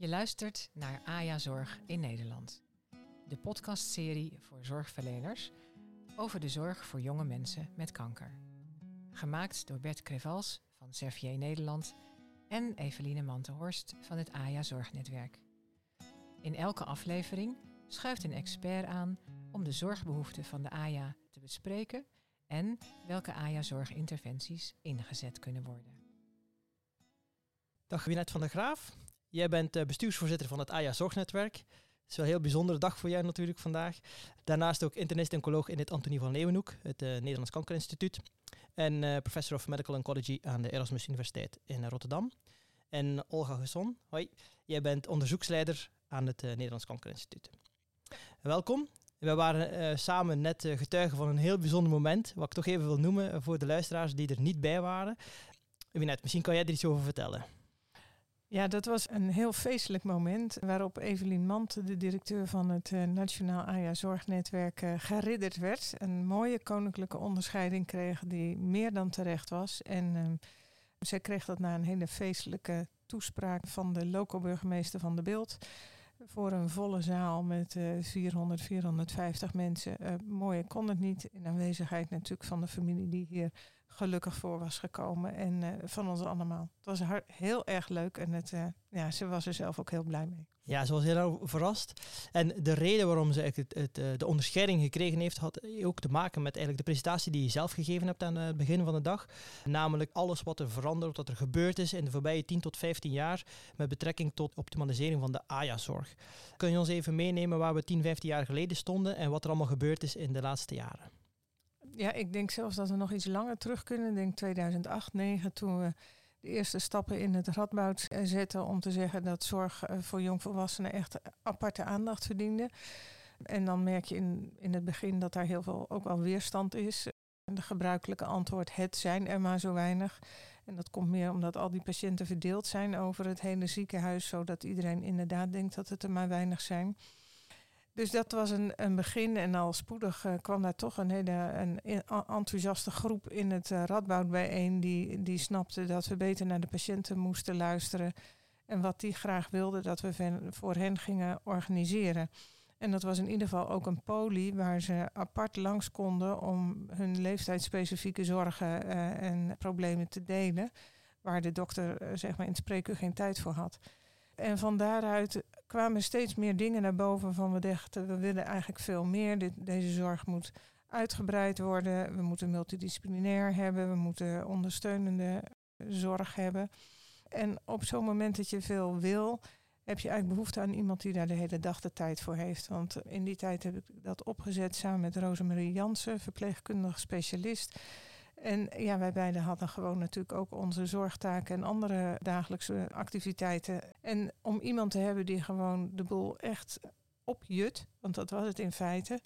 Je luistert naar AJA Zorg in Nederland. De podcastserie voor zorgverleners over de zorg voor jonge mensen met kanker. Gemaakt door Bert Crevals van Servier Nederland en Eveline Mantenhorst van het AJA Zorgnetwerk. In elke aflevering schuift een expert aan om de zorgbehoeften van de AJA te bespreken en welke AJA-zorginterventies ingezet kunnen worden. Dag Winet van der Graaf. Jij bent eh, bestuursvoorzitter van het AJA Zorgnetwerk. Het is wel een heel bijzondere dag voor jij natuurlijk vandaag. Daarnaast ook internist-oncoloog in het Antonie van Leeuwenhoek, het uh, Nederlands Kankerinstituut. En uh, professor of Medical Oncology aan de Erasmus Universiteit in Rotterdam. En Olga Gesson, hoi. Jij bent onderzoeksleider aan het Nederlands Kankerinstituut. Welkom. We waren samen net getuigen van een heel bijzonder moment, wat ik toch even wil noemen voor de luisteraars die er niet bij waren. Misschien kan jij er iets over vertellen. Ja, dat was een heel feestelijk moment waarop Evelien Mant, de directeur van het uh, Nationaal AJA Zorgnetwerk, uh, geridderd werd. Een mooie koninklijke onderscheiding kreeg die meer dan terecht was. En uh, zij kreeg dat na een hele feestelijke toespraak van de loco-burgemeester van de Beeld. Voor een volle zaal met 400, 450 mensen. mooier kon het niet. In aanwezigheid natuurlijk van de familie die hier gelukkig voor was gekomen. En uh, van ons allemaal. Het was heel erg leuk en het, uh, ja, ze was er zelf ook heel blij mee. Ja, ze was heel verrast. En de reden waarom ze het, het, eh, de onderscheiding gekregen heeft, had ook te maken met eigenlijk de presentatie die je zelf gegeven hebt aan het begin van de dag. Namelijk alles wat er verandert, wat er gebeurd is in de voorbije 10 tot 15 jaar met betrekking tot optimalisering van de AJA-zorg. Kun je ons even meenemen waar we 10, 15 jaar geleden stonden en wat er allemaal gebeurd is in de laatste jaren? Ja, ik denk zelfs dat we nog iets langer terug kunnen. Ik denk 2008, 2009, toen we de eerste stappen in het radboud zetten om te zeggen dat zorg eh, voor jongvolwassenen echt aparte aandacht verdiende. En dan merk je in, in het begin dat daar heel veel ook al weerstand is. De gebruikelijke antwoord, het zijn er maar zo weinig. En dat komt meer omdat al die patiënten verdeeld zijn over het hele ziekenhuis, zodat iedereen inderdaad denkt dat het er maar weinig zijn. Dus dat was een, een begin en al spoedig uh, kwam daar toch een hele een enthousiaste groep in het uh, Radboud bijeen. Die, die snapte dat we beter naar de patiënten moesten luisteren. En wat die graag wilden dat we voor hen gingen organiseren. En dat was in ieder geval ook een poli waar ze apart langs konden om hun leeftijdsspecifieke zorgen uh, en problemen te delen. Waar de dokter zeg maar, in het spreekuur geen tijd voor had. En van daaruit kwamen steeds meer dingen naar boven van we dachten, we willen eigenlijk veel meer. Deze zorg moet uitgebreid worden. We moeten multidisciplinair hebben. We moeten ondersteunende zorg hebben. En op zo'n moment dat je veel wil, heb je eigenlijk behoefte aan iemand die daar de hele dag de tijd voor heeft. Want in die tijd heb ik dat opgezet samen met Rosemarie Jansen, verpleegkundige specialist. En ja, wij beiden hadden gewoon natuurlijk ook onze zorgtaken en andere dagelijkse activiteiten. En om iemand te hebben die gewoon de boel echt opjut, want dat was het in feite.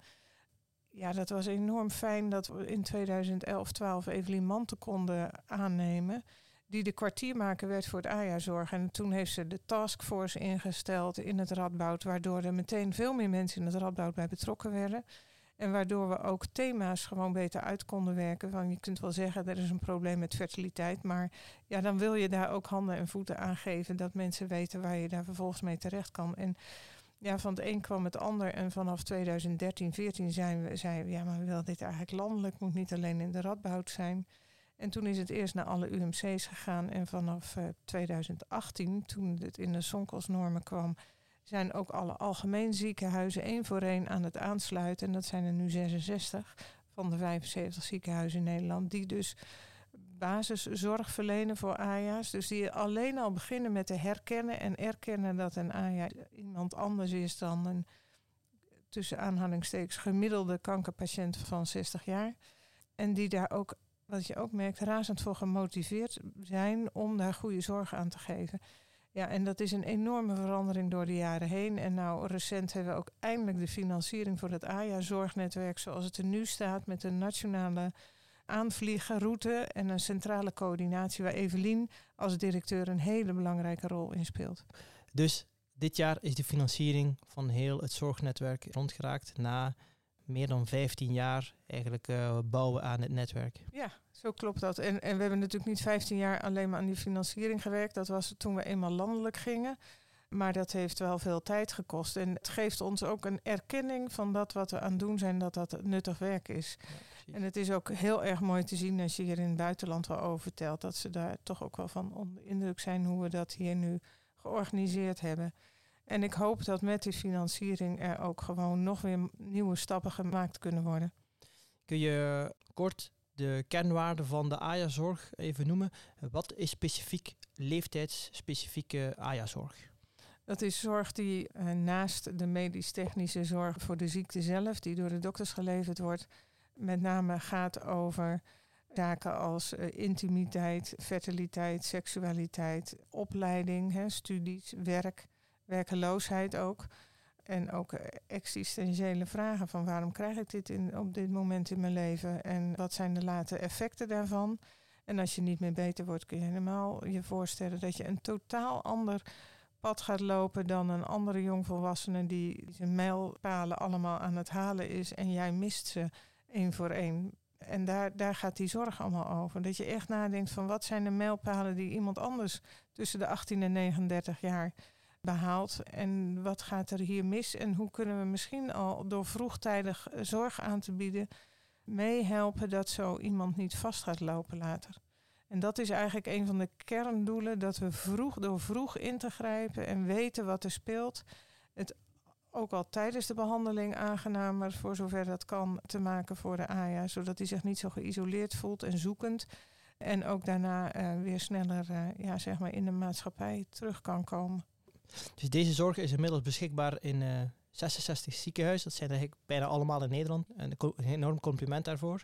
Ja, dat was enorm fijn dat we in 2011, 12 Evelien Manten konden aannemen. Die de kwartiermaker werd voor het AJA-zorg. En toen heeft ze de taskforce ingesteld in het Radboud. Waardoor er meteen veel meer mensen in het Radboud bij betrokken werden. En waardoor we ook thema's gewoon beter uit konden werken. Van je kunt wel zeggen, er is een probleem met fertiliteit. Maar ja, dan wil je daar ook handen en voeten aan geven. Dat mensen weten waar je daar vervolgens mee terecht kan. En ja, van het een kwam het ander. En vanaf 2013, 14 zijn we, zeiden ja, maar we willen dit eigenlijk landelijk. Moet niet alleen in de radboud zijn. En toen is het eerst naar alle UMC's gegaan. En vanaf 2018, eh, toen het in de Sonkelsnormen kwam zijn ook alle algemeen ziekenhuizen één voor één aan het aansluiten. En dat zijn er nu 66 van de 75 ziekenhuizen in Nederland. Die dus basiszorg verlenen voor AJA's. Dus die alleen al beginnen met te herkennen en erkennen dat een AJA iemand anders is dan een tussen aanhalingstekens gemiddelde kankerpatiënt van 60 jaar. En die daar ook, wat je ook merkt, razend voor gemotiveerd zijn om daar goede zorg aan te geven. Ja, en dat is een enorme verandering door de jaren heen. En nou, recent hebben we ook eindelijk de financiering voor het AJA-zorgnetwerk zoals het er nu staat, met een nationale aanvliegenroute en een centrale coördinatie waar Evelien als directeur een hele belangrijke rol in speelt. Dus dit jaar is de financiering van heel het zorgnetwerk rondgeraakt na meer dan 15 jaar eigenlijk uh, bouwen aan het netwerk. Ja, zo klopt dat. En, en we hebben natuurlijk niet 15 jaar alleen maar aan die financiering gewerkt. Dat was toen we eenmaal landelijk gingen. Maar dat heeft wel veel tijd gekost. En het geeft ons ook een erkenning van dat wat we aan het doen zijn, dat dat nuttig werk is. en het is ook heel erg mooi te zien als je hier in het buitenland wel over vertelt, dat ze daar toch ook wel van onder indruk zijn hoe we dat hier nu georganiseerd hebben. En ik hoop dat met die financiering er ook gewoon nog weer nieuwe stappen gemaakt kunnen worden. Kun je kort de kernwaarden van de AJA-zorg even noemen? Wat is specifiek leeftijdsspecifieke AJA-zorg? Dat is zorg die uh, naast de medisch-technische zorg voor de ziekte zelf, die door de dokters geleverd wordt, met name gaat over zaken als uh, intimiteit, fertiliteit, seksualiteit, opleiding, hè, studies, werk, werkeloosheid ook. En ook uh, existentiële vragen van waarom krijg ik dit in, op dit moment in mijn leven en wat zijn de late effecten daarvan. En als je niet meer beter wordt, kun je helemaal je voorstellen dat je een totaal ander pad gaat lopen dan een andere jongvolwassene die zijn mijlpalen allemaal aan het halen is en jij mist ze één voor één. En daar, daar gaat die zorg allemaal over. Dat je echt nadenkt van wat zijn de mijlpalen die iemand anders tussen de 18 en 39 jaar behaalt. En wat gaat er hier mis? En hoe kunnen we misschien al door vroegtijdig zorg aan te bieden meehelpen dat zo iemand niet vast gaat lopen later. En dat is eigenlijk een van de kerndoelen, dat we vroeg door vroeg in te grijpen en weten wat er speelt. Het ook al tijdens de behandeling aangenamer, voor zover dat kan, te maken voor de AYA, zodat hij zich niet zo geïsoleerd voelt en zoekend. En ook daarna uh, weer sneller uh, ja, zeg maar in de maatschappij terug kan komen. Dus deze zorg is inmiddels beschikbaar in uh, 66 ziekenhuizen. Dat zijn eigenlijk bijna allemaal in Nederland. En een enorm compliment daarvoor.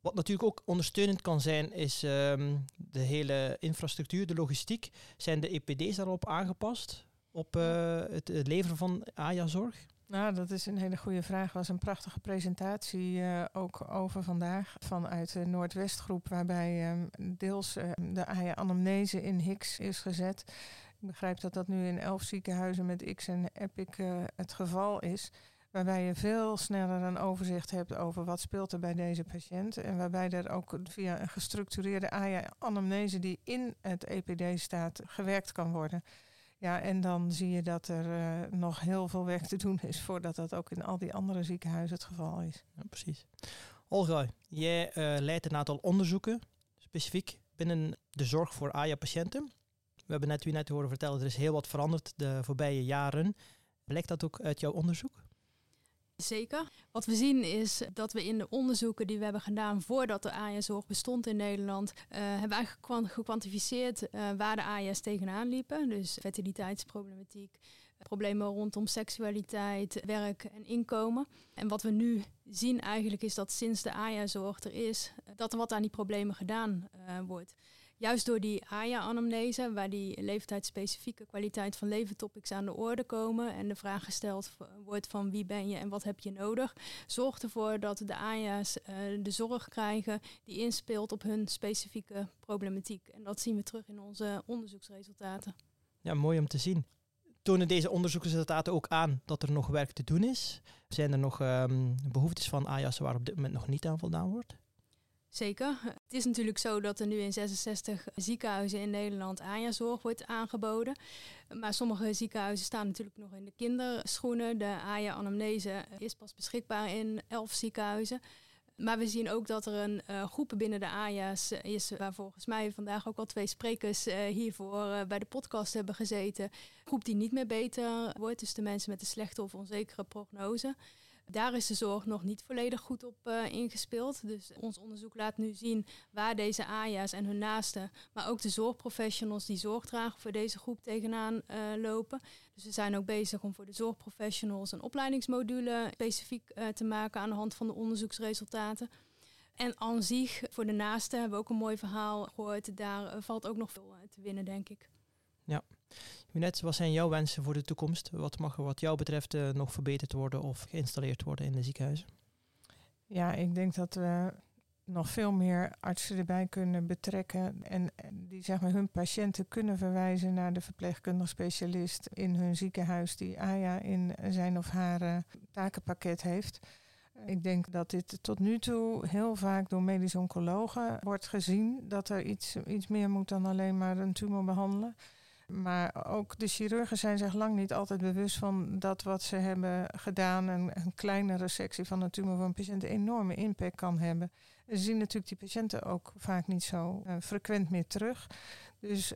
Wat natuurlijk ook ondersteunend kan zijn, is um, de hele infrastructuur, de logistiek. Zijn de EPD's daarop aangepast? Op uh, het, leveren van AJA-zorg? Nou, dat is een hele goede vraag. Er was een prachtige presentatie uh, ook over vandaag vanuit de Noordwestgroep, waarbij um, deels uh, de AJA-anamnese in Hicks is gezet. Begrijp dat dat nu in elf ziekenhuizen met X en Epic het geval is. Waarbij je veel sneller een overzicht hebt over wat speelt er bij deze patiënt. En waarbij er ook via een gestructureerde AIA-anamnese die in het EPD staat gewerkt kan worden. Ja, en dan zie je dat er uh, nog heel veel werk te doen is voordat dat ook in al die andere ziekenhuizen het geval is. Precies. Olga, jij uh, leidt een aantal onderzoeken, specifiek binnen de zorg voor AIA-patiënten. We hebben net u net horen vertellen, er is heel wat veranderd de voorbije jaren. Blijkt dat ook uit jouw onderzoek? Zeker. Wat we zien is dat we in de onderzoeken die we hebben gedaan voordat de AIA-zorg bestond in Nederland, uh, hebben we eigenlijk gekwantificeerd uh, waar de AIA's tegenaan liepen. Dus fertiliteitsproblematiek, problemen rondom seksualiteit, werk en inkomen. En wat we nu zien eigenlijk is dat sinds de AIA-zorg er is, dat er wat aan die problemen gedaan wordt juist door die AYA-anamnese, waar die leeftijdsspecifieke kwaliteit van leven topics aan de orde komen en de vraag gesteld wordt van wie ben je en wat heb je nodig, zorgt ervoor dat de AYA's uh, de zorg krijgen die inspeelt op hun specifieke problematiek. En dat zien we terug in onze onderzoeksresultaten. Ja, mooi om te zien. Tonen deze onderzoeksresultaten ook aan dat er nog werk te doen is? Zijn er nog um, behoeftes van AYA's waar op dit moment nog niet aan voldaan wordt? Zeker. Het is natuurlijk zo dat er nu in 66 ziekenhuizen in Nederland AJA-zorg wordt aangeboden. Maar sommige ziekenhuizen staan natuurlijk nog in de kinderschoenen. De AJA-anamnese is pas beschikbaar in 11 ziekenhuizen. Maar we zien ook dat er een uh, groep binnen de AJA's is, waar volgens mij vandaag ook al twee sprekers uh, hiervoor uh, bij de podcast hebben gezeten. Een groep die niet meer beter wordt, dus de mensen met een slechte of onzekere prognose. Daar is de zorg nog niet volledig goed op uh, ingespeeld. Dus ons onderzoek laat nu zien waar deze AJA's en hun naasten, maar ook de zorgprofessionals die zorg dragen voor deze groep tegenaan uh, lopen. Dus we zijn ook bezig om voor de zorgprofessionals een opleidingsmodule specifiek uh, te maken aan de hand van de onderzoeksresultaten. En aan zich, voor de naasten, hebben we ook een mooi verhaal gehoord. Daar valt ook nog veel te winnen, denk ik. Ja. Junet, wat zijn jouw wensen voor de toekomst? Wat mag er wat jou betreft uh, nog verbeterd worden of geïnstalleerd worden in de ziekenhuizen? Ja, ik denk dat we nog veel meer artsen erbij kunnen betrekken en, die zeg maar, hun patiënten kunnen verwijzen naar de verpleegkundig specialist in hun ziekenhuis die AJA in zijn of haar uh, takenpakket heeft. Ik denk dat dit tot nu toe heel vaak door medisch oncologen wordt gezien dat er iets, iets meer moet dan alleen maar een tumor behandelen. Maar ook de chirurgen zijn zich lang niet altijd bewust van dat wat ze hebben gedaan, een, een kleinere sectie van een tumor van een patiënt, een enorme impact kan hebben. ze zien natuurlijk die patiënten ook vaak niet zo uh, frequent meer terug. Dus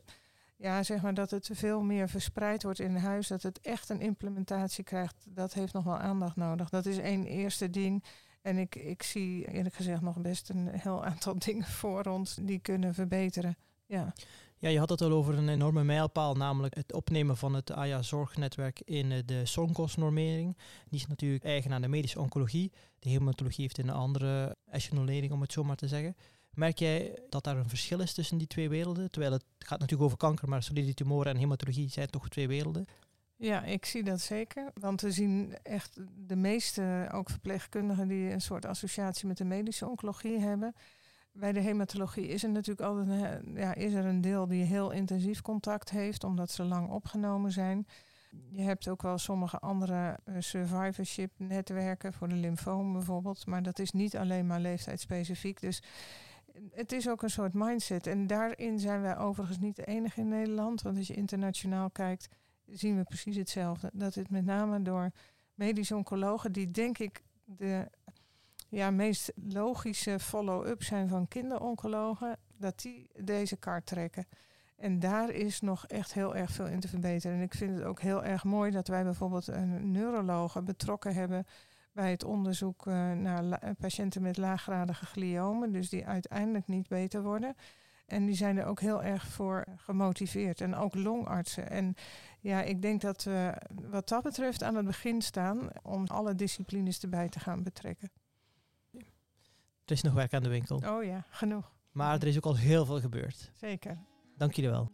ja, zeg maar dat het veel meer verspreid wordt in huis, dat het echt een implementatie krijgt, dat heeft nog wel aandacht nodig. Dat is één eerste ding. En ik, ik zie eerlijk gezegd nog best een heel aantal dingen voor ons die kunnen verbeteren. Ja. Ja, je had het al over een enorme mijlpaal, namelijk het opnemen van het AYA-zorgnetwerk in eh, de zorgkostnormering. Die is natuurlijk eigen aan de medische oncologie. De hematologie heeft een andere echelonering, om het zo maar te zeggen. Merk jij dat daar een verschil is tussen die twee werelden? Terwijl het gaat natuurlijk over kanker, maar solide tumoren en hematologie zijn toch twee werelden? Ja, ik zie dat zeker. Want we zien echt de meeste, ook verpleegkundigen, die een soort associatie met de medische oncologie hebben. Bij de hematologie is er natuurlijk altijd een, ja, is er een deel die heel intensief contact heeft, omdat ze lang opgenomen zijn. Je hebt ook wel sommige andere uh, survivorship netwerken voor de lymfoom bijvoorbeeld. Maar dat is niet alleen maar leeftijdsspecifiek. Dus het is ook een soort mindset. En daarin zijn wij overigens niet de enige in Nederland. Want als je internationaal kijkt, zien we precies hetzelfde. Dat het met name door medische oncologen, die denk ik de ja, meest logische follow-up zijn van kinderoncologen, dat die deze kaart trekken. En daar is nog echt heel erg veel in te verbeteren. En ik vind het ook heel erg mooi dat wij bijvoorbeeld een neurologe betrokken hebben bij het onderzoek uh, naar patiënten met laaggradige gliomen, dus die uiteindelijk niet beter worden. En die zijn er ook heel erg voor gemotiveerd. En ook longartsen. En ja, ik denk dat we wat dat betreft aan het begin staan om alle disciplines erbij te gaan betrekken. Er is nog werk aan de winkel. Oh ja, genoeg. Maar er is ook al heel veel gebeurd. Zeker. Dank jullie wel.